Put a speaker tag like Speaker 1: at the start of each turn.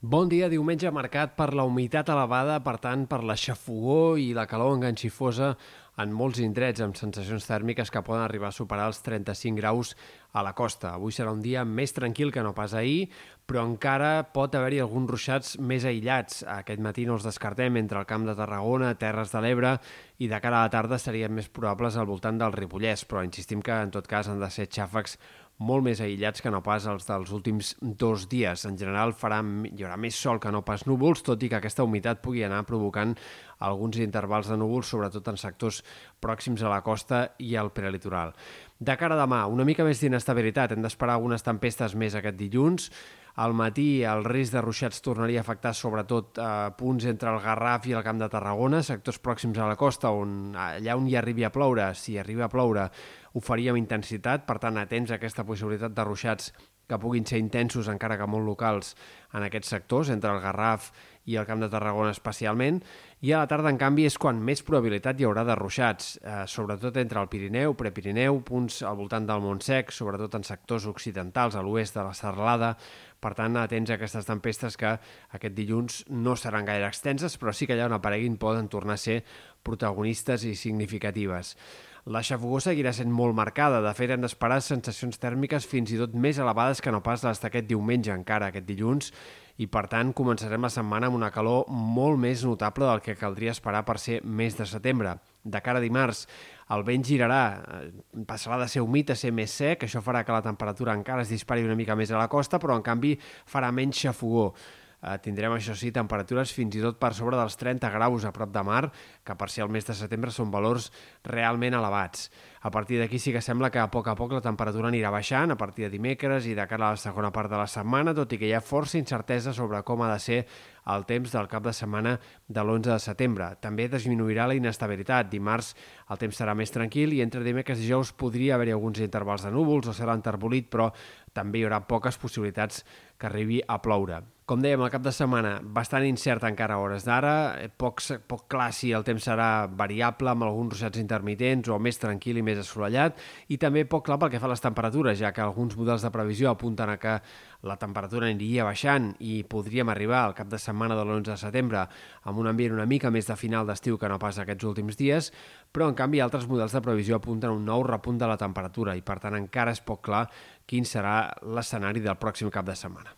Speaker 1: Bon dia, diumenge marcat per la humitat elevada, per tant, per la xafogó i la calor enganxifosa en molts indrets amb sensacions tèrmiques que poden arribar a superar els 35 graus a la costa. Avui serà un dia més tranquil que no pas ahir, però encara pot haver-hi alguns ruixats més aïllats. Aquest matí no els descartem entre el Camp de Tarragona, Terres de l'Ebre i de cara a la tarda serien més probables al voltant del Ripollès, però insistim que en tot cas han de ser xàfecs molt més aïllats que no pas els dels últims dos dies. En general farà, hi haurà més sol que no pas núvols, tot i que aquesta humitat pugui anar provocant alguns intervals de núvols, sobretot en sectors pròxims a la costa i al prelitoral. De cara a demà, una mica més d'inestabilitat. Hem d'esperar algunes tempestes més aquest dilluns. Al matí el risc de ruixats tornaria a afectar sobretot eh, punts entre el Garraf i el Camp de Tarragona, sectors pròxims a la costa, on allà on hi arribi a ploure, si arriba a ploure, ho faria amb intensitat, per tant, atents a aquesta possibilitat de ruixats que puguin ser intensos, encara que molt locals, en aquests sectors, entre el Garraf i el Camp de Tarragona especialment, i a la tarda, en canvi, és quan més probabilitat hi haurà de ruixats, eh, sobretot entre el Pirineu, Prepirineu, punts al voltant del Montsec, sobretot en sectors occidentals, a l'oest de la Serralada, per tant, atents a aquestes tempestes que aquest dilluns no seran gaire extenses, però sí que allà on apareguin poden tornar a ser protagonistes i significatives. La xafogó seguirà sent molt marcada. De fet, hem d'esperar sensacions tèrmiques fins i tot més elevades que no pas les d'aquest diumenge encara, aquest dilluns, i per tant començarem la setmana amb una calor molt més notable del que caldria esperar per ser mes de setembre. De cara a dimarts, el vent girarà, eh, passarà de ser humit a ser més sec, això farà que la temperatura encara es dispari una mica més a la costa, però en canvi farà menys xafogó. Eh, tindrem, això sí, temperatures fins i tot per sobre dels 30 graus a prop de mar, que per ser el mes de setembre són valors realment elevats. A partir d'aquí sí que sembla que a poc a poc la temperatura anirà baixant, a partir de dimecres i de cara a la segona part de la setmana, tot i que hi ha força incertesa sobre com ha de ser el temps del cap de setmana de l'11 de setembre. També disminuirà la inestabilitat. Dimarts el temps serà més tranquil i entre dimecres i dijous podria haver-hi alguns intervals de núvols o ser l'enterbolit, però també hi haurà poques possibilitats que arribi a ploure. Com dèiem, el cap de setmana bastant incert encara a hores d'ara, eh, poc, poc clar si el temps serà variable amb alguns ruixats intermitents o més tranquil i més assolellat, i també poc clar pel que fa a les temperatures, ja que alguns models de previsió apunten a que la temperatura aniria baixant i podríem arribar al cap de setmana de l'11 de setembre amb un ambient una mica més de final d'estiu que no pas aquests últims dies, però en canvi altres models de previsió apunten a un nou repunt de la temperatura i per tant encara és poc clar quin serà l'escenari del pròxim cap de setmana.